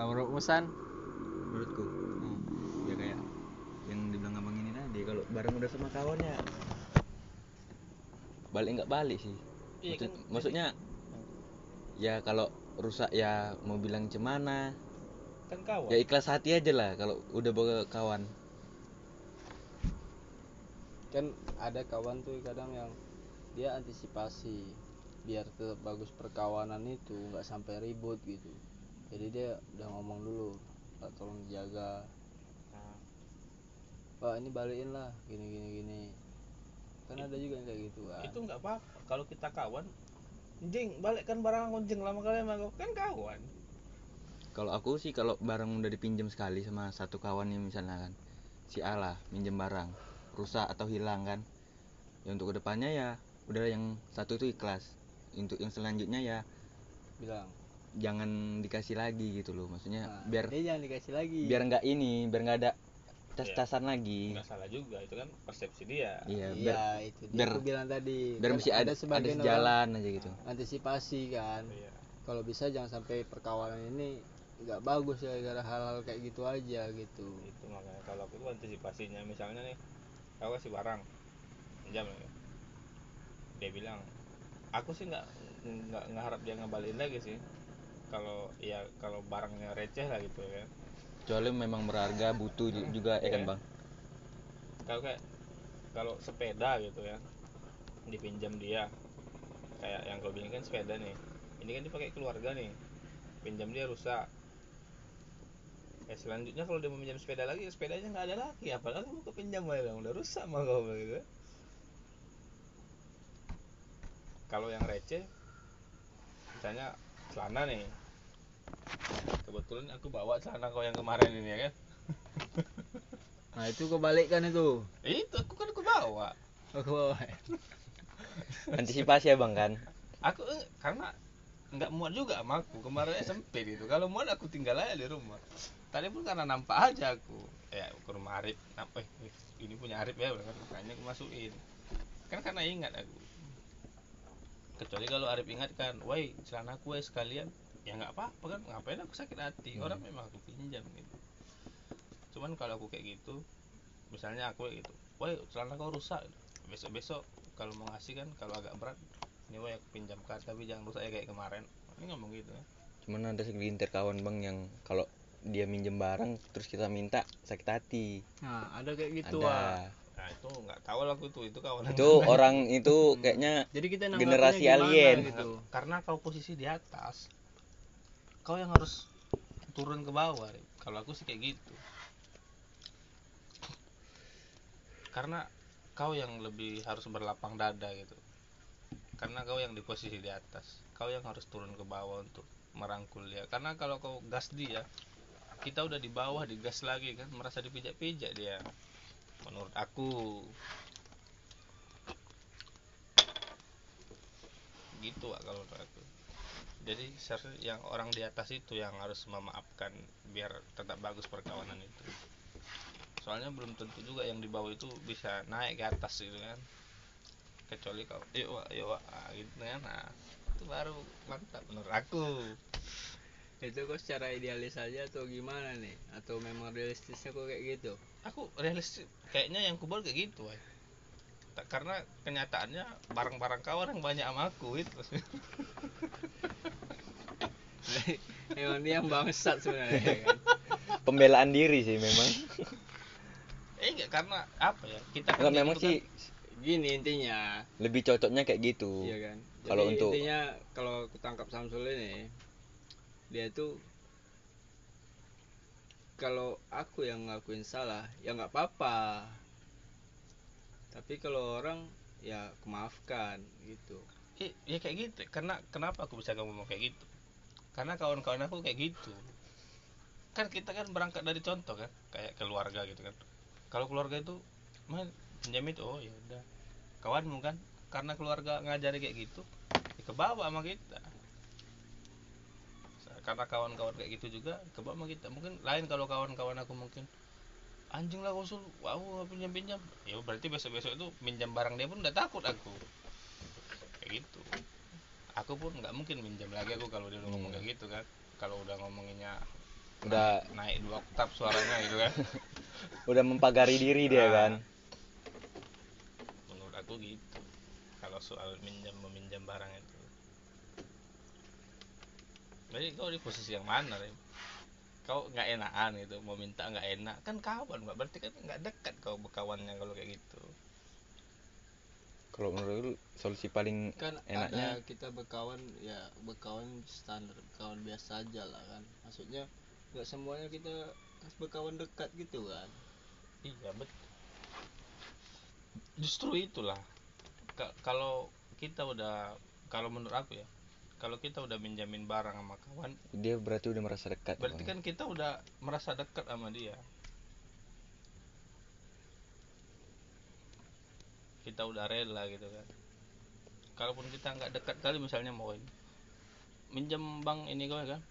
kalau menurut Musan. Menurutku. Ya kayak yang dibilang abang ini tadi kalau bareng udah sama kawannya balik nggak balik sih. Iya Maksud- kan, maksudnya ya kalau rusak ya mau bilang cemana kan kawan. Ya ikhlas hati aja lah kalau udah bawa kawan. Kan ada kawan tuh kadang yang dia antisipasi biar tetap bagus perkawanan itu nggak sampai ribut gitu jadi dia udah ngomong dulu "Pak, tolong dijaga. Nah, pak ini balikin lah gini gini gini. Kan ada juga yang kayak gitu kan itu nggak apa-apa. Kalau kita kawan jing balikkan barang aku jing lama kali sama kau kan kawan. Kalau aku sih kalau barang udah dipinjam sekali sama satu kawan yang misalnya kan si A lah minjem barang rusak atau hilang kan. Ya untuk ke depannya ya udah yang satu itu ikhlas. Untuk yang selanjutnya ya bilang jangan dikasih lagi gitu loh. Maksudnya nah, biar dia jangan dikasih lagi. biar nggak ini biar nggak ada cas-casan lagi. Nggak salah juga itu kan persepsi dia. Iya iya biar itu dia biar- aku bilang tadi. biar Kan mesti ada ada sebagian sejalan aja gitu. antisipasi kan. Iya. Kalau bisa jangan sampai perkawanan ini nggak bagus ya gara hal-hal kayak gitu aja gitu. Itu makanya kalau aku antisipasinya misalnya nih aku kasih barang pinjam ya dia bilang aku sih nggak nggak ngarap dia ngebalikin lagi sih kalau ya kalau barangnya receh lah gitu ya. Kecuali memang berharga butuh ju- juga ya kan Iya. bang? Kalau kayak kalau sepeda gitu ya dipinjam dia. Kayak yang kau bilang kan sepeda nih. Ini kan dipakai keluarga nih. Pinjam dia rusak. Ya selanjutnya kalau dia mau pinjam sepeda lagi sepedanya nggak ada lagi. Apalagi mau kepinjam aja dong udah rusak mah kau gitu kalau yang receh misalnya celana nih kebetulan aku bawa celana kau yang kemarin ini ya kan? Nah itu kebalikkan itu. Itu aku kan aku bawa. Aku antisipasi ya bang kan? Aku eh, karena nggak muat juga sama aku. Kemarin SMP gitu kalau muat aku tinggal aja di rumah. Tadi pun karena nampak aja aku. Ya ke rumah Arif. Nampak eh, ini punya Arif ya kan makanya aku masukin. Kan karena ingat aku. Kecuali kalau Arif ingat kan woi celana ya sekalian ya nggak apa-apa kan. Ngapain aku sakit hati? Hmm. orang memang aku pinjam gitu. Cuman kalau aku kayak gitu misalnya aku kayak gitu woi celana kau rusak. Besok-besok kalau mau ngasih kan kalau agak berat ini woi aku pinjamkan tapi jangan rusak ya kayak kemarin. Ini ngomong gitu ya cuman ada segelintir kawan bang yang kalau dia minjem barang terus kita minta sakit hati. Nah ada kayak gitu ada. Nah itu nggak tahu lah aku tuh itu kawan itu orang itu kayaknya jadi kita Generasi alien. gitu? Karena kau posisi di atas kau yang harus turun ke bawah kalau aku sih kayak gitu. Karena kau yang lebih harus berlapang dada gitu. Karena kau yang di posisi di atas. Kau yang harus turun ke bawah untuk merangkul dia. Karena kalau kau gas dia kita udah di bawah digas lagi kan merasa dipijak-pijak dia. Menurut aku. Gitu Wak, kalau menurut aku jadi seharusnya yang orang di atas itu yang harus memaafkan biar tetap bagus perkawanan itu? Soalnya belum tentu juga yang di bawah itu bisa naik ke atas gitu kan. Kecuali kau yuk Wak, yuk Wak, ah, gitu kan. Nah itu baru mantap menurut aku. Itu kok secara idealis aja atau gimana nih? Atau memang realistisnya kok kayak gitu? Aku realistis kayaknya yang kubal kayak gitu woy. Tak- karena kenyataannya barang-barang kawan yang banyak sama aku itu. Emang dia yang bangsat sebenarnya ya kan? Pembelaan diri sih memang. Eh enggak karena apa ya kita kan memang gitu sih gini intinya. lebih cocoknya kayak gitu. Iya kan? Kalau untuk- intinya kalau aku tangkap Samsul ini dia itu kalau aku yang ngakuin salah ya nggak apa-apa tapi kalau orang ya kemaafkan gitu. Kan, ya kayak gitu. Karena kenapa aku bisa ngomong kayak gitu? Karena kawan-kawan aku kayak gitu. Kan kita kan berangkat dari contoh kan kayak keluarga gitu kan. Kalau keluarga itu main pinjam itu. Oh ya udah. Kawanmu kan karena keluarga ngajari kayak gitu ya kebawa sama kita. Karena kawan-kawan kayak gitu juga kebawa sama kita. Mungkin lain kalau kawan-kawan aku mungkin anjing lah usul wow pinjam pinjam ya berarti besok besok itu minjam barang dia pun udah takut aku. Kayak gitu. Aku pun nggak mungkin minjam lagi aku kalau dia udah ngomong kayak gitu kan. Kalau udah ngomonginnya udah naik dua oktav suaranya gitu kan. Udah mempagari diri dia Ah. kan. Menurut aku gitu. Kalau soal minjam meminjam barang itu. Jadi kau di posisi yang mana Rem? Kau nggak enakan gitu mau minta nggak enak kan kawan Mbak. berarti kan nggak dekat kau berkawannya kalau kayak gitu. Kalau menurut lu solusi paling kan enaknya? ada kita berkawan ya berkawan standar kawan biasa aja lah kan. Maksudnya nggak semuanya kita harus berkawan dekat gitu kan. Iya betul justru itulah. Ka- kalau kita udah kalau menurut aku ya kalau kita udah minjamin barang sama kawan dia berarti udah merasa dekat berarti Bang. kan kita udah merasa dekat sama dia. Kita udah rela gitu kan. Kalaupun kita nggak dekat kali misalnya mau ini minjem bang ini kau kan?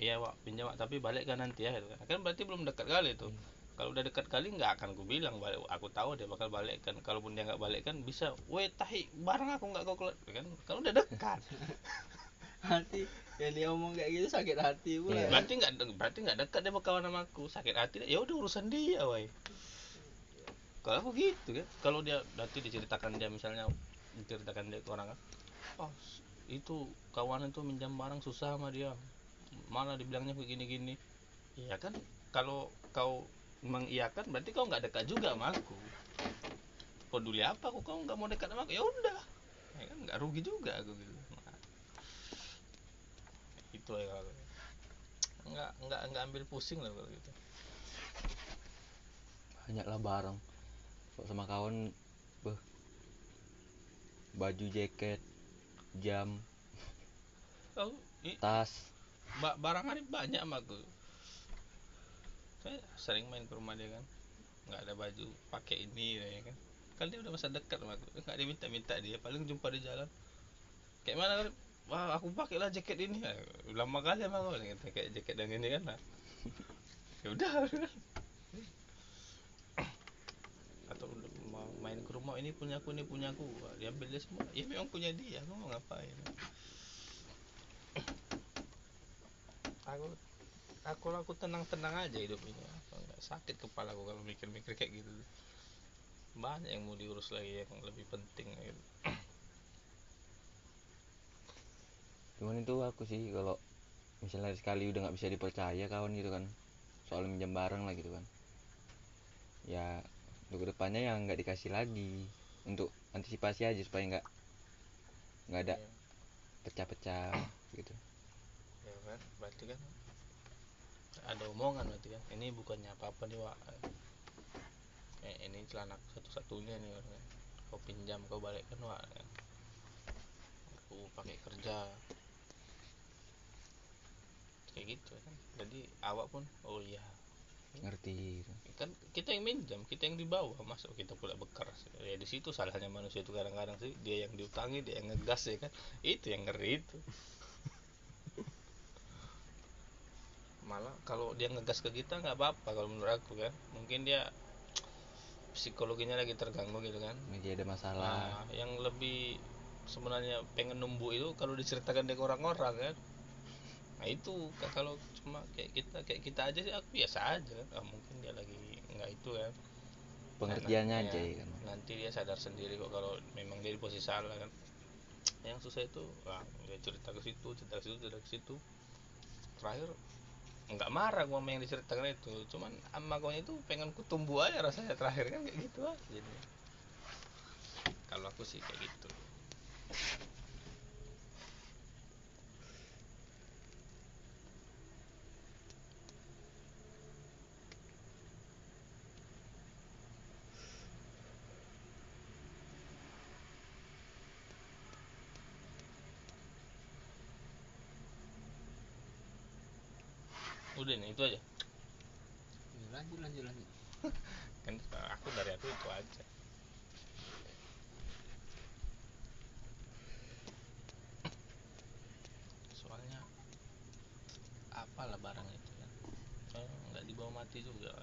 Iya pak pinjam Wak, tapi balik kan nanti ya gitu kan. Kan berarti belum dekat kali tuh kalau udah dekat kali nggak akan ku bilang balik. Aku tahu dia bakal balik kan kalaupun dia nggak balik kan bisa weh tahi barang aku nggak kau keluar kan. Kalau udah dekat hati. Yang dia ngomong kayak gitu sakit hati pula. Iya. kan? berarti nggak berarti nggak dekat dia berkawan sama aku. Sakit hati ya udah urusan dia woi. Kalau aku gitu kan kalau dia nanti diceritakan dia misalnya diceritakan dia ke orang kan oh itu kawan itu minjam barang susah sama dia. Malah dibilangnya begini gini iya kan? Kalau kau mengiyakan berarti kau nggak dekat juga sama aku. Peduli apa aku kau nggak mau dekat sama aku ya udah. Ya kan? Nggak rugi juga aku gitu Nah, itu ya kalau nggak nggak nggak ambil pusing lah kalau gitu. Banyak lah barang kalau sama kawan beh baju jaket jam tahu i- tas. ba- barang hari banyak sama aku saya sering main ke rumah dia kan. Nggak ada baju pakai ini ya kan. Kan dia udah masa dekat sama aku nggak dia minta minta dia paling jumpa di jalan. Kayak mana kan wah aku pakailah jaket ini. Lama kali emang gitu kayak jaket yang ini kan nah. ya udah. Atau main ke rumah ini punya aku ini punya aku. Dia ambil dia semua. Ya memang punya dia. Aku mau ngapain? Aku aku aku tenang tenang aja hidup ini. Sakit kepala aku kalau mikir mikir kayak gitu. Banyak yang mau diurus lagi yang lebih penting. gitu. Cuman itu aku sih kalau misalnya sekali udah nggak bisa dipercaya kawan gitu kan. Soal minjam barang lah gitu kan. Ya untuk ke depannya yang nggak dikasih lagi. Untuk antisipasi aja supaya nggak nggak ada Ya, pecah-pecah gitu. Ya kan? Berarti kan ada omongan berarti kan. Ini bukannya apa apa nih Wak. Eh, ini celana satu-satunya nih Wak. kau pinjam kau balikkan Wak. Aku pakai kerja kayak gitu kan. Jadi awak pun oh iya. Ngerti. Gitu. kan kita yang minjam kita yang dibawa. Masuk kita pula bekeras ya di situ salahnya manusia itu kadang-kadang sih. Dia yang diutangi dia yang ngegas ya kan? Itu yang ngeri itu. Malah kalau dia ngegas ke kita nggak apa-apa kalau menurut aku kan? Mungkin dia psikologinya lagi terganggu gitu kan? Lagi ada masalah. Nah, yang lebih sebenarnya pengen numbuh itu kalau diceritakan dengan orang-orang kan nah itu Ka- kalau cuma kayak kita kayak kita aja sih aku biasa aja. Kan ah, mungkin dia lagi nggak itu kan pengertiannya Nah, aja ya, ya kan. Nanti dia sadar sendiri kok kalau memang dia di posisi salah kan. Yang susah itu ah, dia cerita ke situ cerita ke situ cerita ke situ. Terakhir nggak marah gua sama yang diceritakan itu. Cuman sama kau itu pengen kutumbuh aja rasanya terakhir kan kayak gitu aja jadi kalau aku sih kayak gitu udah nih itu aja. Ya, lanjut lanjut lanjut. Kan aku dari aku itu aja. Soalnya apalah barang itu kan nggak dibawa mati juga.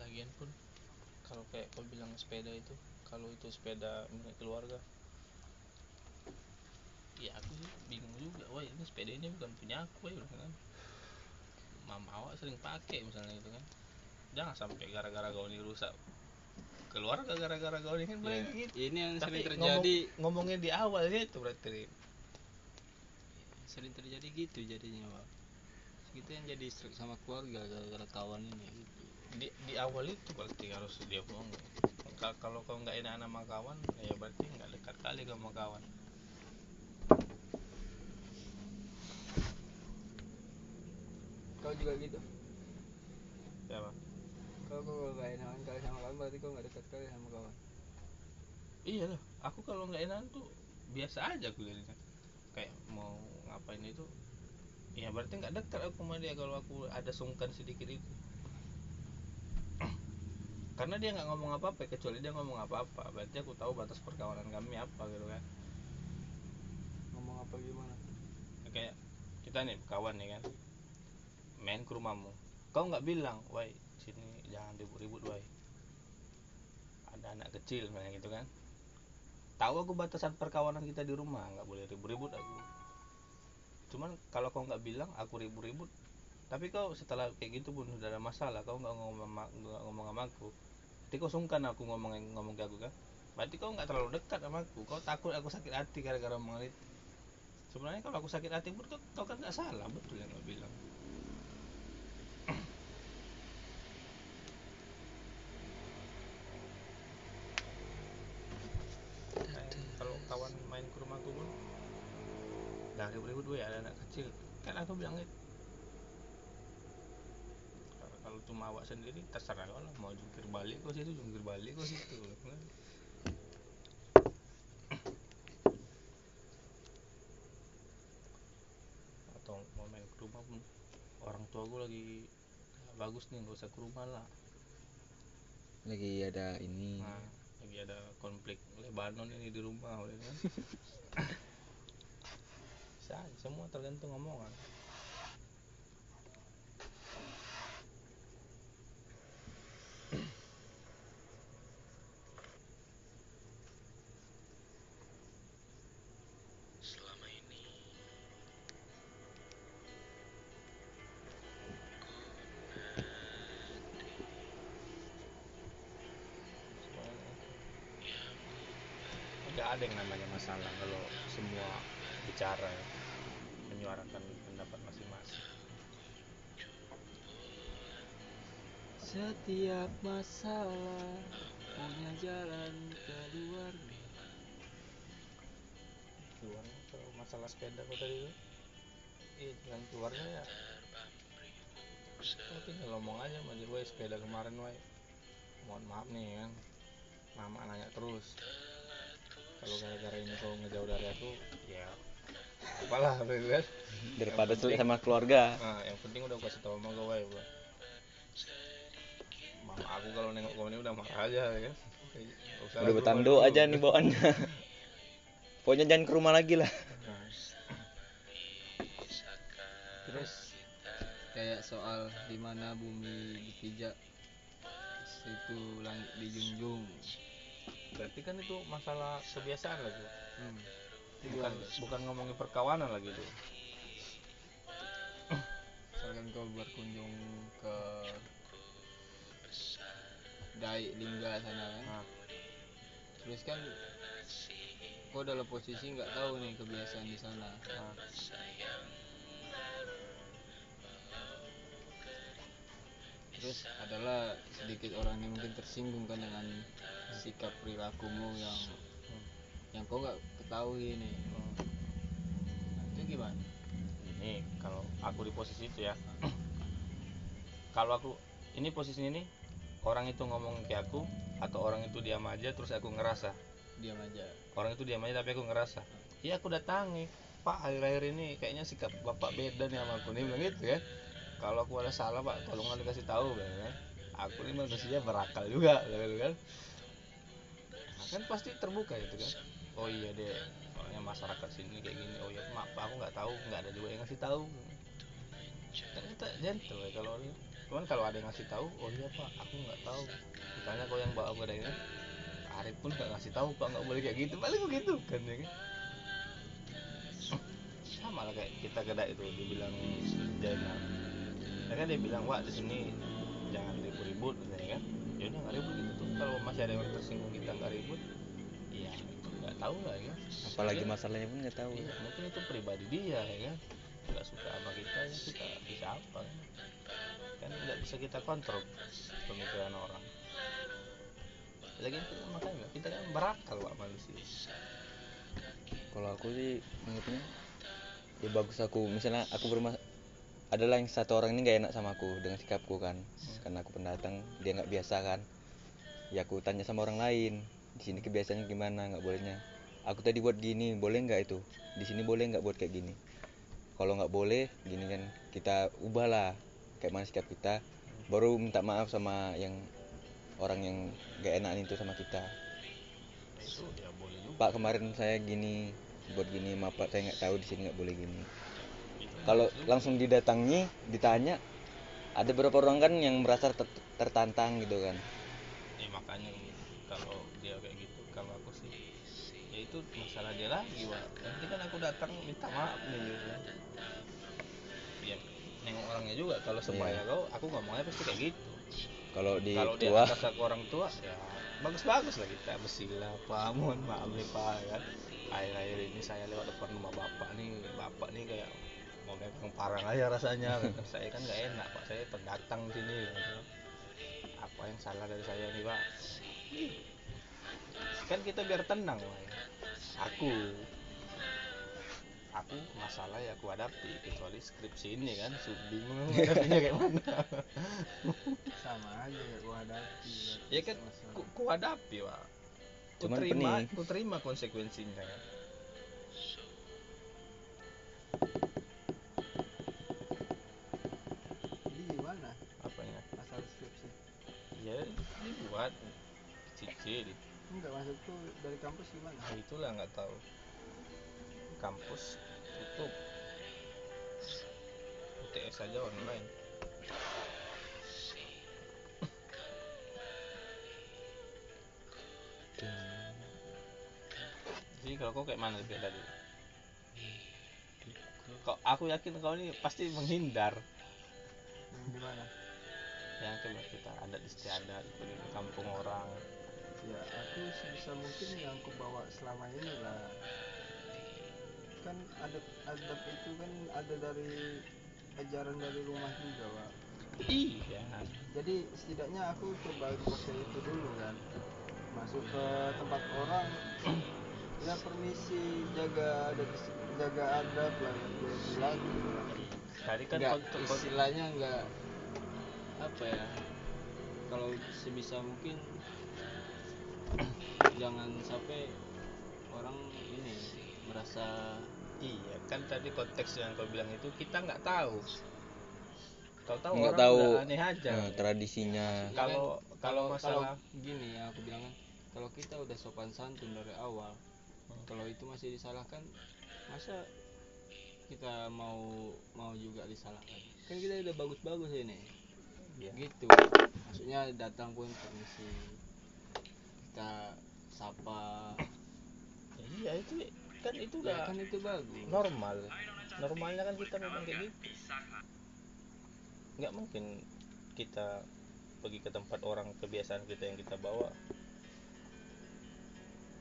Lagian pun kalau kayak kau bilang sepeda itu kalau itu sepeda milik keluarga? Ya aku sih bingung juga. Wah ini sepeda ini bukan punya aku ya kan. Mama awak sering pakai misalnya gitu kan. Jangan sampai gara-gara kau ini rusak keluarga gara-gara kau ini kan Ya, paling gitu. ini yang tapi sering terjadi. ngomong, ngomongnya di awal itu berarti. Sering terjadi gitu jadinya pak. Kita yang jadi strike sama keluarga gara-gara kawan ini gitu. Di di awal itu berarti harus dia ngomong Ka- kalau kau nggak enak sama kawan ya berarti nggak dekat kali sama kawan. Kau juga gitu? Ya Bang? kau kalau gak enakan kali sama kawan berarti kau gak dekat kali sama kawan. Iya lah aku kalau nggak enak tuh biasa aja aku jadinya. Kayak mau ngapain itu ya berarti nggak dekat aku sama dia kalau aku ada sungkan sedikit itu karena dia nggak ngomong apa-apa kecuali dia ngomong apa-apa. Berarti aku tahu batas perkawanan kami apa gitu kan. Ngomong apa gimana? Kayak kita nih kawan nih kan. Main ke rumahmu. Kau nggak bilang woi sini jangan ribut-ribut woi ada anak kecil misalnya gitu kan. Tahu aku batasan perkawanan kita di rumah nggak boleh ribut-ribut aku. Cuman kalau kau nggak bilang aku ribut-ribut tapi kau setelah kayak gitu pun sudah ada masalah kau nggak ngomong sama- nggak ngomong sama aku. Nanti kau sungkan aku ngomong ngomong ke aku kan? Berarti kau nggak terlalu dekat sama aku. Kau takut aku sakit hati gara-gara omongan itu sebenarnya kalau aku sakit hati pun kau, kau kan nggak salah. Betul yang kau bilang. Kalau kawan main ke rumahku pun dah ribut-ribut gue ada anak kecil. Kan aku bilang itu Kalau- cuma awak sendiri terserah kau lah mau jungkir balik kau situ jungkir balik kau situ. Atau mau main ke rumah pun orang tua gue lagi "Ya, bagus nih gak usah ke rumah lah. Lagi ada ini. Nah lagi ada konflik Lebanon ini di rumah udah kan? Bisa aja, semua tergantung omongan ada yang namanya masalah kalau semua bicara ya, menyuarakan pendapat masing-masing. Setiap masalah punya jalan keluar. Keluarnya kalau masalah sepeda kok tadi iya jalan keluarnya ya. Kau tinggal ngomong aja sama dia "Woi, sepeda kemarin woi mohon maaf nih kan. Mama nanya terus kalau gara-gara ini kau ngejauh dari aku ya apalah gitu kan daripada sulit sama keluarga. Nah yang penting udah kasih tau sama gue woi Bro. mama aku kalau nengok kau ini udah marah aja ya kan? Usah udah dulu. aja nih bawaannya pokoknya jangan ke rumah lagi lah. Nah, terus kayak soal di mana bumi dipijak situ langit dijunjung berarti kan itu masalah kebiasaan lagi. Hmm. bukan bukan ngomongin perkawanan lagi tuh misalkan kau berkunjung ke Dai Lingga sana kan. Nah, terus kan kau dalam posisi nggak tahu nih kebiasaan di sana. Nah. terus adalah sedikit orang yang mungkin tersinggung kan dengan sikap perilakumu yang yang kau nggak ketahui nih nah, itu gimana? Ini kalau aku di posisi itu ya. Kalau aku ini posisi ini orang itu ngomong ke aku atau orang itu diam aja terus aku ngerasa. Diam aja. Orang itu diam aja tapi aku ngerasa. Iya aku datangi. Pak akhir-akhir ini kayaknya sikap bapak beda nih sama aku. Nih bilang gitu ya kalau aku ada salah pak tolonglah dikasih tahu kan. Aku ini manusia berakal juga kan kan pasti terbuka itu kan? Oh iya deh soalnya masyarakat sini kayak gini oh iya maaf aku nggak tahu nggak ada juga yang ngasih tahu. Kan kita gentle ya kalau cuman kalau ada yang ngasih tahu oh iya pak aku nggak tahu. Misalnya kau yang bawa dari ini Arif pun gak ngasih tahu pak nggak boleh kayak gitu. Paling begitu kan ya kan? Sama lah kayak kita kedai itu dibilang ya kan dia bilang wah di sini jangan ribut-ribut kan ya udah nggak ribut gitu tuh. Kalau masih ada yang tersinggung kita nggak ribut ya nggak tahu lah ya. Apalagi masalahnya pun nggak tahu. iya, mungkin itu pribadi dia ya kan. Nggak suka sama kita ya kita bisa apa kan. Kan nggak bisa kita kontrol pemikiran orang. Lagi kita makanya kita kan berakal pak manusia. Kalau aku sih menurutnya ya bagus aku misalnya aku bermas adalah yang satu orang ini nggak enak sama aku dengan sikapku kan. Karena aku pendatang dia nggak biasa kan. Ya aku tanya sama orang lain di sini kebiasaannya gimana? Nggak bolehnya. Aku tadi buat gini boleh nggak itu? Di sini boleh nggak buat kayak gini? Kalau nggak boleh gini kan kita ubahlah kayak mana sikap kita. Baru minta maaf sama yang orang yang nggak enak itu sama kita. Ya Pak kemarin saya gini buat gini maaf Pak saya nggak tahu di sini nggak boleh gini kalau langsung didatangi ditanya ada beberapa orang kan yang merasa ter- tertantang gitu kan? Ya makanya kalau dia kayak gitu kalau aku sih ya itu masalah dia lagi pak nanti kan aku datang minta maaf nih gitu kan. Ya nengok orangnya juga kalau sebaya Iya. kau aku ngomongnya pasti kayak gitu. Kalau di kalau tua. atas aku orang tua ya bagus-bagus lah kita bersila pak mohon maaf nih pak ya kan. Akhir-akhir ini saya lewat depan rumah bapak nih bapak nih kayak mau megang parang aja rasanya. Kan saya kan nggak enak pak. Saya pendatang di sini. Gitu. apa yang salah dari saya nih pak? Kan kita biar tenang pak. Ya. aku aku masalah ya aku hadapi kecuali skripsi ini kan. Bingung aku hadapinya kayak mana. Sama aja ya gua hadapi. Ya kan ku, ku hadapi pak. Ku Cuman terima pening. ku terima konsekuensinya. kan dibuat cicil enggak masuk tuh dari kampus gimana? Nah, itulah nggak tahu. Kampus tutup. UTS saja online. Jadi kalau kau kayak mana lebih tadi kok aku yakin kau ini pasti menghindar. Gimana yang coba kita adat istiadat ke kampung orang. Ya aku sebisa mungkin yang aku bawa selama ini lah. Kan adab adab itu kan ada dari ajaran dari rumah juga pak. Iya. Jadi setidaknya aku coba pakai itu dulu kan. Masuk ke tempat orang ya permisi jaga adab jaga adab lah gitu lagi. Kan nggak istilahnya nggak apa ya kalau sebisa mungkin jangan sampai orang ini merasa Iya, kan tadi konteks yang kau bilang itu kita nggak tahu. Tahu-tahu nggak orang tahu udah aneh aja. eh, tradisinya Kalau kalau masalah gini ya aku bilang kan kalau kita udah sopan santun dari awal Hmm. kalau itu masih disalahkan masa kita mau mau juga disalahkan kan kita udah bagus-bagus ini Iya. gitu maksudnya datang pun permisi kita sapa Ya iya itu kan itu ya udah kan itu bagus normal. Normalnya kan kita memang kayak gitu. Nggak mungkin kita pergi ke tempat orang kebiasaan kita yang kita bawa.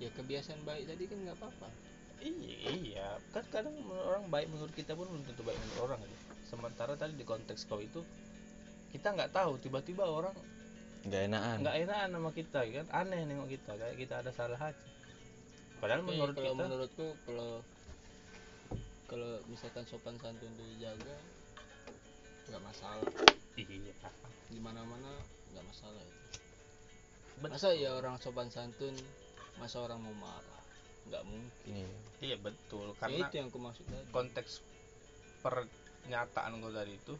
ya kebiasaan baik tadi kan nggak apa-apa Iya, iya. Kan kadang orang baik menurut kita pun belum tentu baik menurut orang gitu. Sementara tadi di konteks kau itu kita nggak tahu tiba-tiba orang nggak enakan. nggak enakan sama kita kan? Aneh nengok kita kayak kita ada salah aja padahal Tapi menurut kalau kita menurutku kalau kalau misalkan sopan santun dijaga nggak masalah. Iya. Di mana mana nggak masalah itu. Bet- masa ya orang sopan santun masa orang mau marah? Nggak mungkin. Iya. iya betul. Ya karena itu yang aku maksud tadi. konteks pernyataan gue tadi itu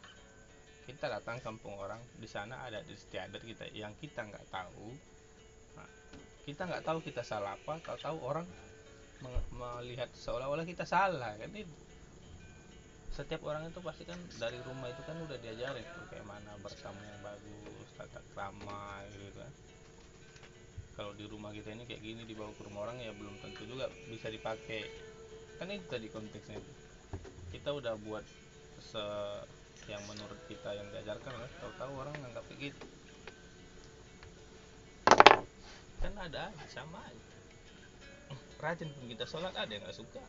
kita datang kampung orang di sana ada istiadat kita yang kita nggak tahu. Nah, kita nggak tahu kita salah apa tahu tahu orang melihat seolah-olah kita salah kan? Itu setiap orang itu pasti kan dari rumah itu kan udah diajarin tuh kayak mana bertamu yang bagus tata krama gitu kan. Kalau di rumah kita ini kayak gini dibawa ke rumah orang ya belum tentu juga bisa dipakai. Kan itu tadi konteksnya. Kita udah buat se yang menurut kita yang diajarkan lah tahu-tahu orang nganggap kayak gitu kan ada sama aja. Rajin pun kita sholat ada yang nggak suka.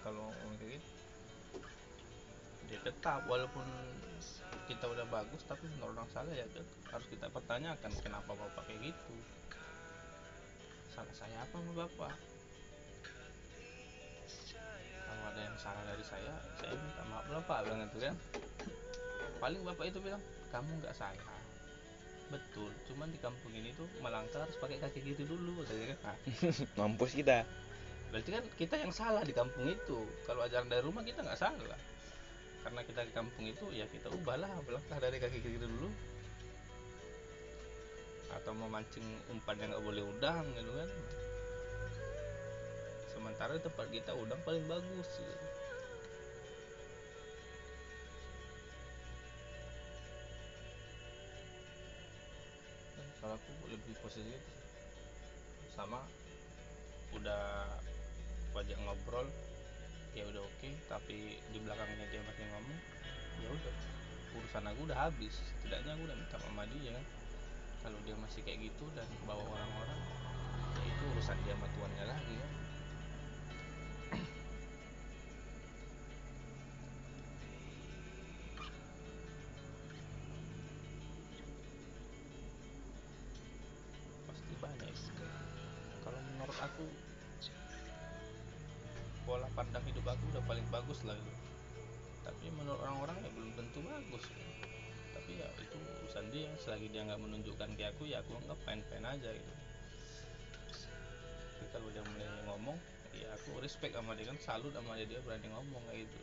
Kalau kayak gitu dia tetap walaupun kita udah bagus tapi menurut orang salah ya harus kita pertanyakan kenapa bapak kayak gitu? Salah saya apa sama bapak ada yang salah dari saya saya minta maaf lah pak bilang itu kan. Paling bapak itu bilang kamu nggak salah betul cuman di kampung ini tuh melangkah harus pakai kaki kiri dulu katanya kan. Nah, mampus kita. Berarti kan kita yang salah di kampung itu. Kalau ajaran dari rumah kita nggak salah. Karena kita di kampung itu ya kita ubahlah melangkah dari kaki kiri dulu. Atau memancing umpan yang nggak boleh udang gitu kan sementara tempat kita udang paling bagus gitu. kalau aku lebih positif sama udah wajah ngobrol ya udah oke tapi di belakangnya dia masih ngomong ya udah. Urusan aku udah habis setidaknya aku udah minta sama dia. Kalau dia masih kayak gitu dan bawa orang-orang ya itu urusan dia sama tuannya lagi. pasti pola pandang hidup aku udah paling bagus lah itu. Tapi menurut orang-orang ya belum tentu bagus. Tapi ya itu urusan dia. Selagi dia nggak menunjukkan ke aku ya aku anggap fine-fine aja gitu. Tapi kalau dia mulai ngomong ya aku respect sama dia kan. Salut sama dia dia berani ngomong kayak gitu.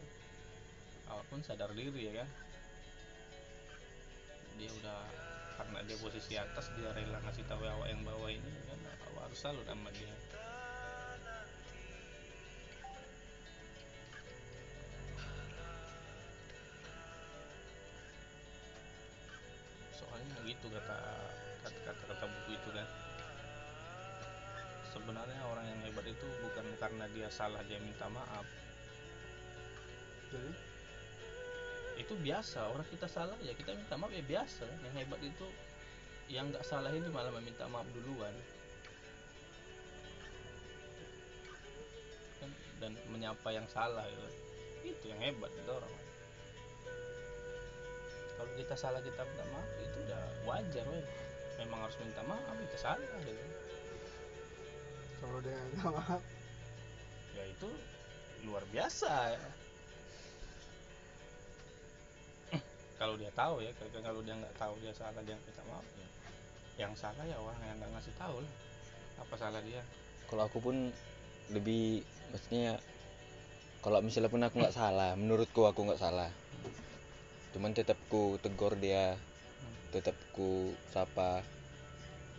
Awak pun sadar diri ya kan. Dia udah karena dia posisi atas dia rela ngasih tahu awak yang bawah ini kan awak harus salut sama dia sebenarnya orang yang hebat itu bukan karena dia salah dia minta maaf. Jadi? Itu biasa orang kita salah ya kita minta maaf ya biasa. Yang hebat itu yang nggak salah ini malah meminta maaf duluan. Kan dan menyapa yang salah gitu. itu yang hebat itu orang. Kalau kita salah kita minta maaf itu udah wajar weh. Memang harus minta maaf kita salah gitu kalau dia nggak minta maaf ya itu luar biasa. Ya. kalau dia tahu ya kalau- kalau dia nggak tahu dia salah dia minta maaf ya. Yang salah ya orang yang nggak ngasih tahu lah. Apa salah dia? Kalau aku pun lebih maksudnya kalau misalnya pun aku nggak salah menurutku aku nggak salah. Cuman tetap ku tegur dia tetap ku sapa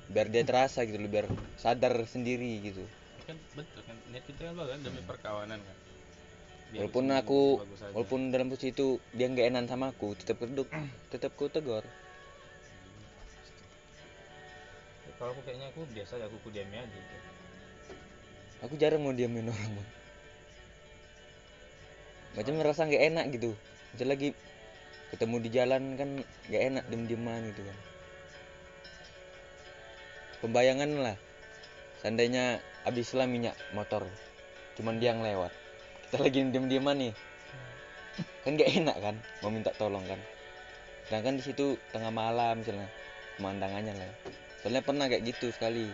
biar dia terasa gitu loh biar sadar sendiri gitu. Kan betul kan niat kita kan kan demi perkawanan kan. Biar walaupun aku walaupun dalam posisi itu dia nggak enak sama aku tetap keduk tetap ku tegur. Ya, kalau aku kayaknya aku biasa ya aku ku diami aja gitu. aku jarang mau diamin orang bang. Macam ngerasa nggak enak gitu. Misal lagi ketemu di jalan kan nggak enak diem dieman gitu kan pembayangan lah. Seandainya habis lah minyak motor. Cuman dia yang lewat. Kita lagi diem dieman nih. Kan nggak enak kan? Mau minta tolong kan? Sedangkan di situ tengah malam misalnya. Pemandangannya lah. Soalnya pernah kayak gitu sekali.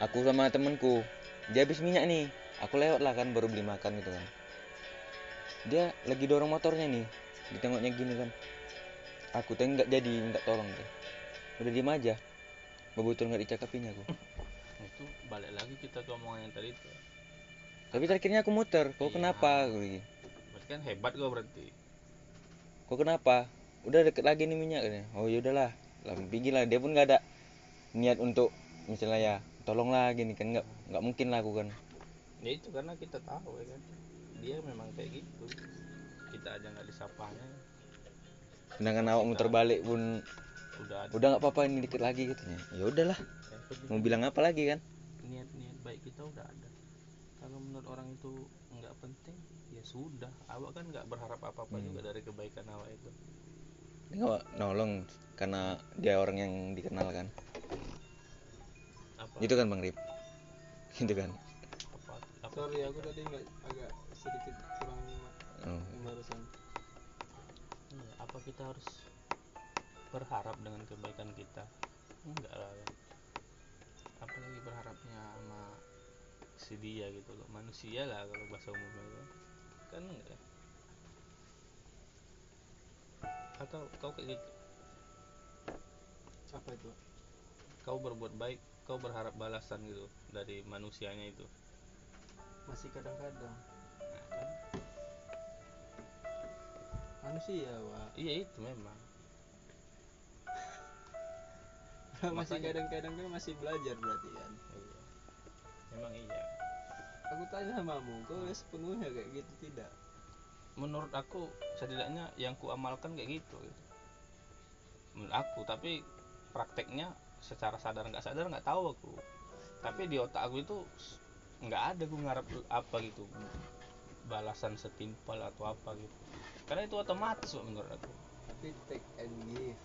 Aku sama temenku dia habis minyak nih. Aku lewat lah kan baru beli makan gitu kan. Dia lagi dorong motornya nih. Ditengoknya gini kan. Aku tuh nggak jadi minta tolong tuh udah diem aja. Betul nggak dicakapinya aku. Itu balik lagi kita ke omongan yang tadi itu tapi terakhirnya aku muter. Kok Iya. kenapa? Berarti kan hebat gua berarti. Kok kenapa? Udah deket lagi nih minyak oh yaudahlah lah pinggir lah. Dia pun nggak ada niat untuk misalnya ya tolonglah gini kan. Nggak nggak mungkin lah aku kan. Ya itu karena kita tahu ya kan. Dia memang kayak gitu. Kita aja nggak disapanya. Sedangkan awak muter balik pun udah ada. Udah nggak apa-apa ini dikit lagi katanya ya udahlah. Mau bilang apa lagi kan? Niat niat baik kita udah ada. Kalau menurut orang itu nggak penting ya sudah. Awak kan nggak berharap apa apa Hmm. juga dari kebaikan awak itu. Dia nggak nolong karena dia orang yang dikenal kan? Apa? Gitu kan bang Rip? Gitu kan? Apa, apa? Sorry aku tadi nggak agak sedikit kurang nyimak oh. barusan. Apa kita harus berharap dengan kebaikan kita? Enggak lah. Kan apalagi berharapnya sama si dia gitu loh. Manusia lah kalau bahasa umumnya itu kan enggak ya? Atau kau kayak gitu? Apa itu? Kau berbuat baik kau berharap balasan gitu dari manusianya itu? Masih kadang-kadang. Nah, kan? manusia wah iya itu memang masih kadang-kadang kan masih belajar berarti kan? Iya. Memang iya. Aku tanya samamu kau udah sepenuhnya kayak gitu tidak? Menurut aku setidaknya yang ku amalkan kayak gitu, gitu. menurut aku tapi prakteknya secara sadar nggak sadar nggak tahu aku. Tapi di otak aku itu nggak ada gue ngarep apa gitu balasan setimpal atau apa gitu. Karena itu otomatis menurut aku. Tapi take and give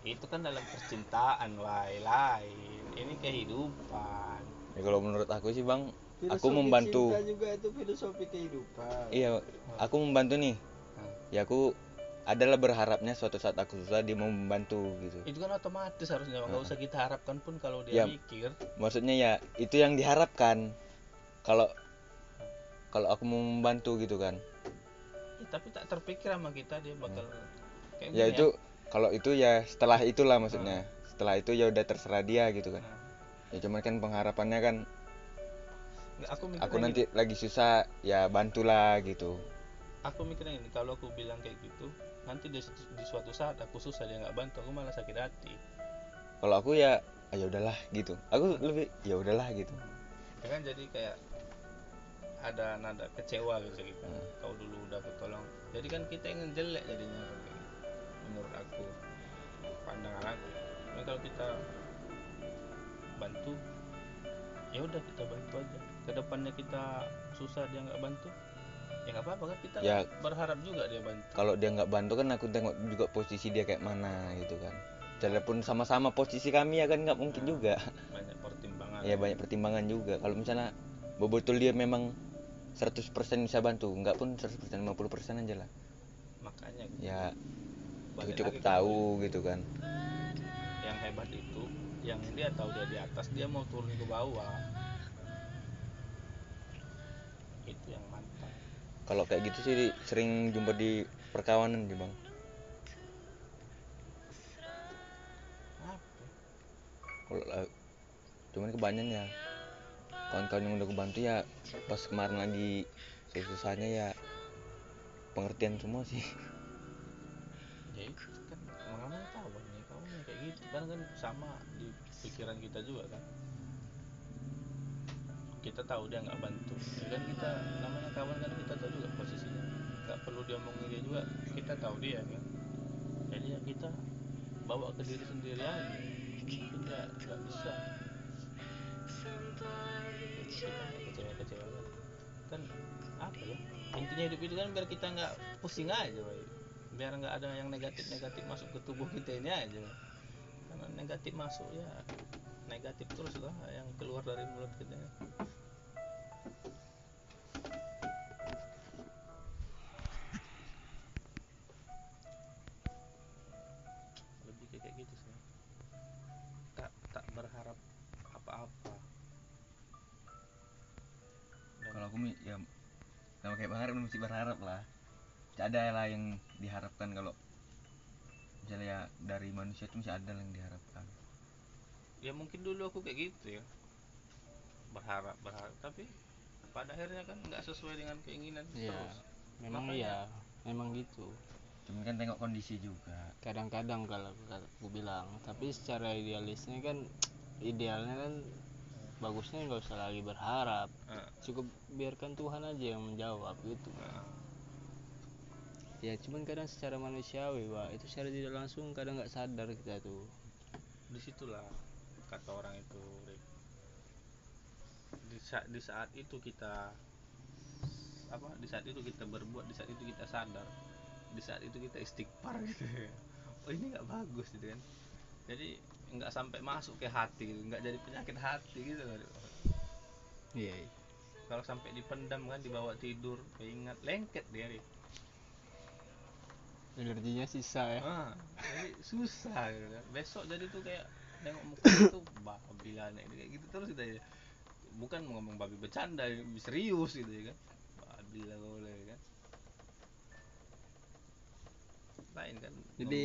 itu kan dalam percintaan lain lain ini kehidupan. Ya kalau menurut aku sih bang aku Filosofi membantu. cinta juga itu filosofi kehidupan. Iya aku membantu nih. Hmm. ya aku adalah berharapnya suatu saat aku susah dia mau membantu gitu. Itu kan otomatis harusnya nggak Heeh. usah kita harapkan pun kalau dia Ya. mikir. maksudnya ya itu yang diharapkan. Kalau kalau aku mau membantu gitu kan. Ya, tapi tak terpikir sama kita dia bakal kayak ya itu kalau itu ya setelah itulah maksudnya. Setelah itu ya udah terserah dia gitu kan. Ya cuman kan pengharapannya kan nggak, aku aku gini, nanti lagi susah ya bantulah gitu. Aku mikirnya gini kalau aku bilang kayak gitu nanti di, di suatu saat aku susah dia nggak bantu aku malah sakit hati. Kalau aku ya ah, ya udahlah gitu. Aku lebih ya udahlah gitu. Ya kan jadi kayak ada nada kecewa gitu kita Hmm. kau dulu udah aku tolong. Jadi kan kita yang jelek jadinya gitu. Menurut aku pandangan aku. Tapi kalau kita bantu ya udah kita bantu aja. Ke depannya kita susah dia nggak bantu ya nggak apa-apa kan kita Ya. berharap juga dia bantu. Kalau dia nggak bantu kan aku tengok juga posisi dia kayak mana gitu kan. Walaupun sama-sama posisi kami ya kan nggak mungkin Nah. juga. banyak pertimbangan. Ya banyak pertimbangan juga. Kalau misalnya betul dia memang 100% bisa bantu nggak pun 100% 50% aja lah. Makanya ya cukup lagi tahu gitu kan. Yang hebat itu yang dia tahu dia di atas dia mau turun ke bawah. Itu yang mantap. Kalau kayak gitu sih sering jumpa di perkawanan sih bang. Kalau la- cuman kebanyakan ya kawan-kawan yang udah kebantu ya pas kemarin lagi susah-susahnya ya pengertian semua sih ya itu kan mana tahu nih kamu kayak gitu. Kan kan sama di pikiran kita juga kan. Kita tahu dia nggak bantu. Ya kan kita namanya kawan kan kita tahu juga posisinya. Nggak perlu dia omongin dia juga kita tahu dia kan. Jadi ya kita bawa ke diri sendiri aja. Kita nggak bisa. Jadi kita nggak kecewa kecewa kan apa ya? Intinya hidup itu kan biar kita nggak pusing aja Boy. Biar nggak ada yang negatif negatif masuk ke tubuh kita ini aja. Karena negatif masuk ya negatif terus lah yang keluar dari mulut kita lebih kayak gitu sih. Tak tak berharap apa-apa. Kalau aku ya sama kayak berharap mesti berharap lah ada lah yang diharapkan kalau misalnya ya dari manusia itu mesti ada lah yang diharapkan. Ya mungkin dulu aku kayak gitu ya. Berharap berharap. Tapi pada akhirnya kan nggak sesuai dengan keinginan Iya. terus. memang Makanya- iya memang gitu. Cuman kan tengok kondisi juga. Kadang-kadang kalau aku, aku bilang tapi secara idealisnya kan idealnya kan bagusnya nggak usah lagi berharap. Nah, cukup biarkan Tuhan aja yang menjawab gitu. Nah. Ya cuman kadang secara manusiawi pak itu secara tidak langsung kadang nggak sadar kita tuh di situlah kata orang itu Rik. di saat di saat itu kita apa di saat itu kita berbuat di saat itu kita sadar di saat itu kita istighfar gitu oh ini nggak bagus gitu kan jadi nggak sampai masuk ke hati gitu. nggak jadi penyakit hati gitu kan iya iya. kalau sampai dipendam kan dibawa tidur ingat lengket dia Rik. Energinya sisa ya ah, jadi susah gitu kan. besok jadi tuh kayak nengok muka itu babi lah nek. kayak gitu terus kita ya bukan mau ngomong babi bercanda serius gitu ya kan babi lah kau lah, ya kan lain kan jadi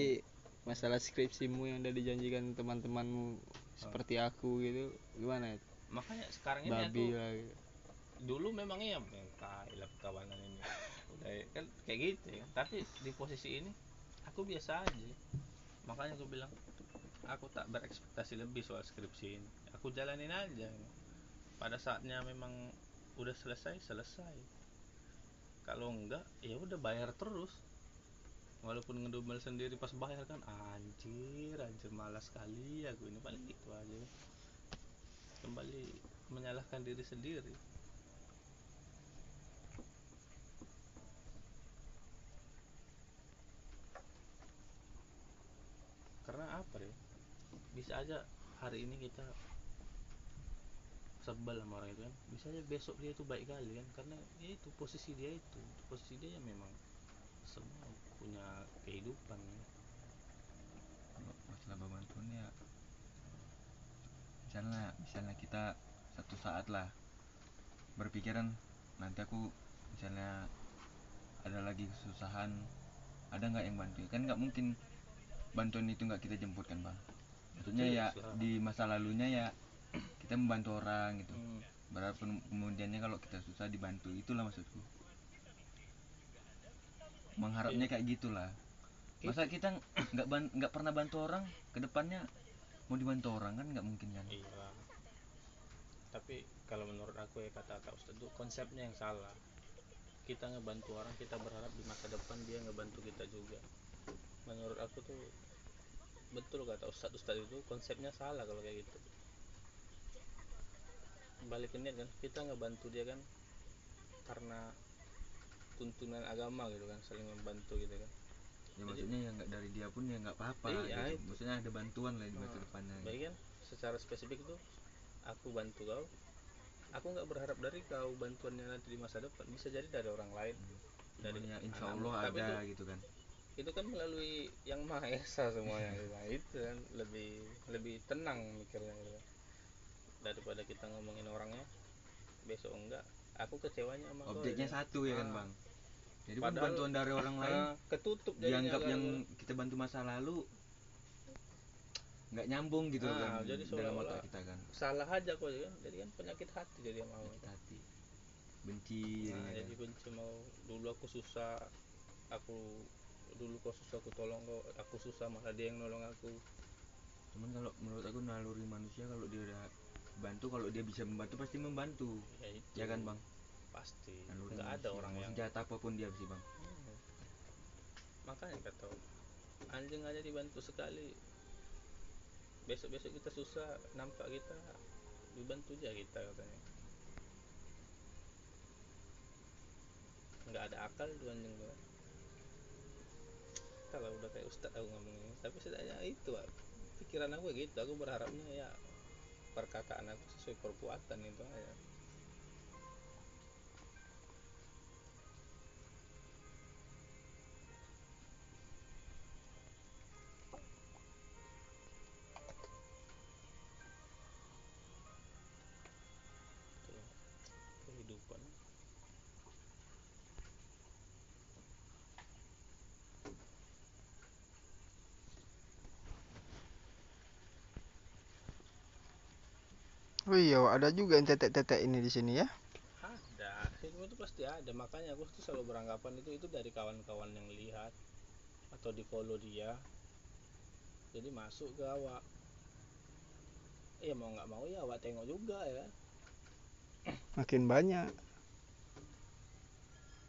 masalah skripsimu yang udah dijanjikan teman-temanmu seperti aku gitu gimana ya ngomong- makanya sekarang ini babi aku lah gitu. Dulu memang iya tai lah perkawanan ini. Udah ya, kan kayak gitu ya. Tapi di posisi ini aku biasa aja. Makanya aku bilang aku tak berekspektasi lebih soal skripsi ini. Aku jalanin aja. Pada saatnya memang udah selesai selesai. Kalau enggak ya udah bayar terus. Walaupun ngedumel sendiri pas bayar kan anjir anjir malas sekali aku ini. Paling gitu aja. Kembali menyalahkan diri sendiri karena apa ya bisa aja hari ini kita sebel sama orang itu kan. Bisa aja besok dia itu baik kali kan. Karena ya itu posisi dia itu. Posisi dia yang memang semua punya kehidupan. Kalau masalah bantuan ya. Misalnya misalnya kita satu saat lah berpikiran nanti aku misalnya ada lagi kesusahan ada nggak yang bantu kan nggak mungkin bantuan itu nggak kita jemput kan bang maksudnya Betul, ya susah. di masa lalunya ya kita membantu orang gitu Hmm. berharap kemudiannya kalau kita susah dibantu itulah maksudku mengharapnya kayak gitulah masa kita nggak nggak pernah bantu orang ke depannya mau dibantu orang kan nggak mungkin kan Iya. Tapi kalau menurut aku ya kata kata Ustadz itu konsepnya yang salah. Kita ngebantu orang, kita berharap di masa depan dia ngebantu kita juga. Menurut aku tuh betul kata Ustadz Ustadz itu konsepnya salah kalau kayak gitu. Balik ke niat kan, kita ngebantu dia kan karena tuntunan agama gitu kan, saling membantu gitu kan. ya maksudnya ya nggak dari dia pun ya nggak apa-apa Iya, gitu. itu. maksudnya ada bantuan lah di masa Nah, depannya Baik kan, secara spesifik itu aku bantu kau. Aku nggak berharap dari kau bantuannya nanti di masa depan. Bisa jadi dari orang lain. Dari Cuman ya insya. Allah ada itu, gitu kan itu kan melalui yang maha esa semuanya. gitu. Nah, itu kan lebih lebih tenang mikirnya gitu. Daripada kita ngomongin orangnya besok enggak. Aku kecewanya sama objeknya ya. satu ya kan Ah. bang jadi Padahal- bantuan dari orang lain Ah, ketutup dianggap yang kita bantu masa lalu nggak nyambung gitu Ah, kan jadi dalam otak kita kan salah aja kok ya kan. Jadi kan penyakit hati jadi yang mau. penyakit hati benci Nah, jadi kan. benci mau dulu aku susah aku dulu kau susah aku tolong kau aku susah malah dia yang nolong aku. Cuman kalau menurut aku naluri manusia kalau dia udah bantu kalau dia bisa membantu pasti membantu. Ya itu. Ya kan bang? Pasti. Naluri nggak ada orang yang senjata apa pun dia sih bang. Hmm. makanya kata anjing aja dibantu sekali. Besok besok kita susah nampak kita dibantu aja kita katanya. Nggak ada akal tuh anjing tuh kalau udah kayak ustad aku ngomongnya. Tapi setidaknya itu pikiran aku gitu. Aku berharapnya ya perkataan aku sesuai perbuatan itu aja oh iya ada juga yang tetek-tetek ini di sini ya. Ada semua itu pasti ada. Makanya aku tuh selalu beranggapan itu itu dari kawan-kawan yang lihat atau di follow dia. Jadi masuk ke awak. Ya mau nggak mau ya awak tengok juga ya. Makin banyak.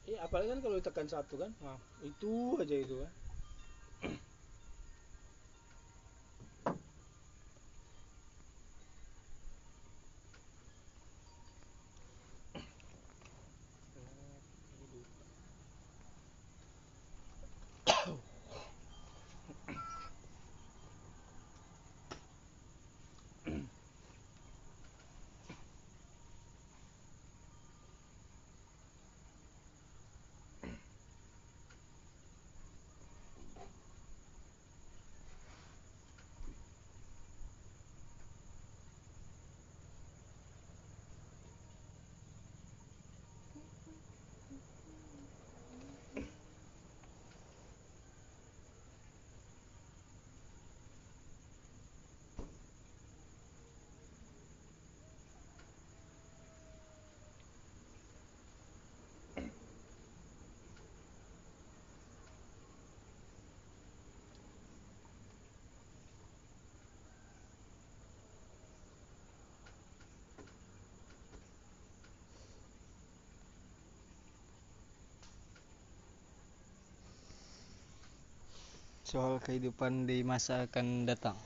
Iya, apalagi kan kalau ditekan satu kan, nah, itu aja itu kan. Soal kehidupan di masa akan datang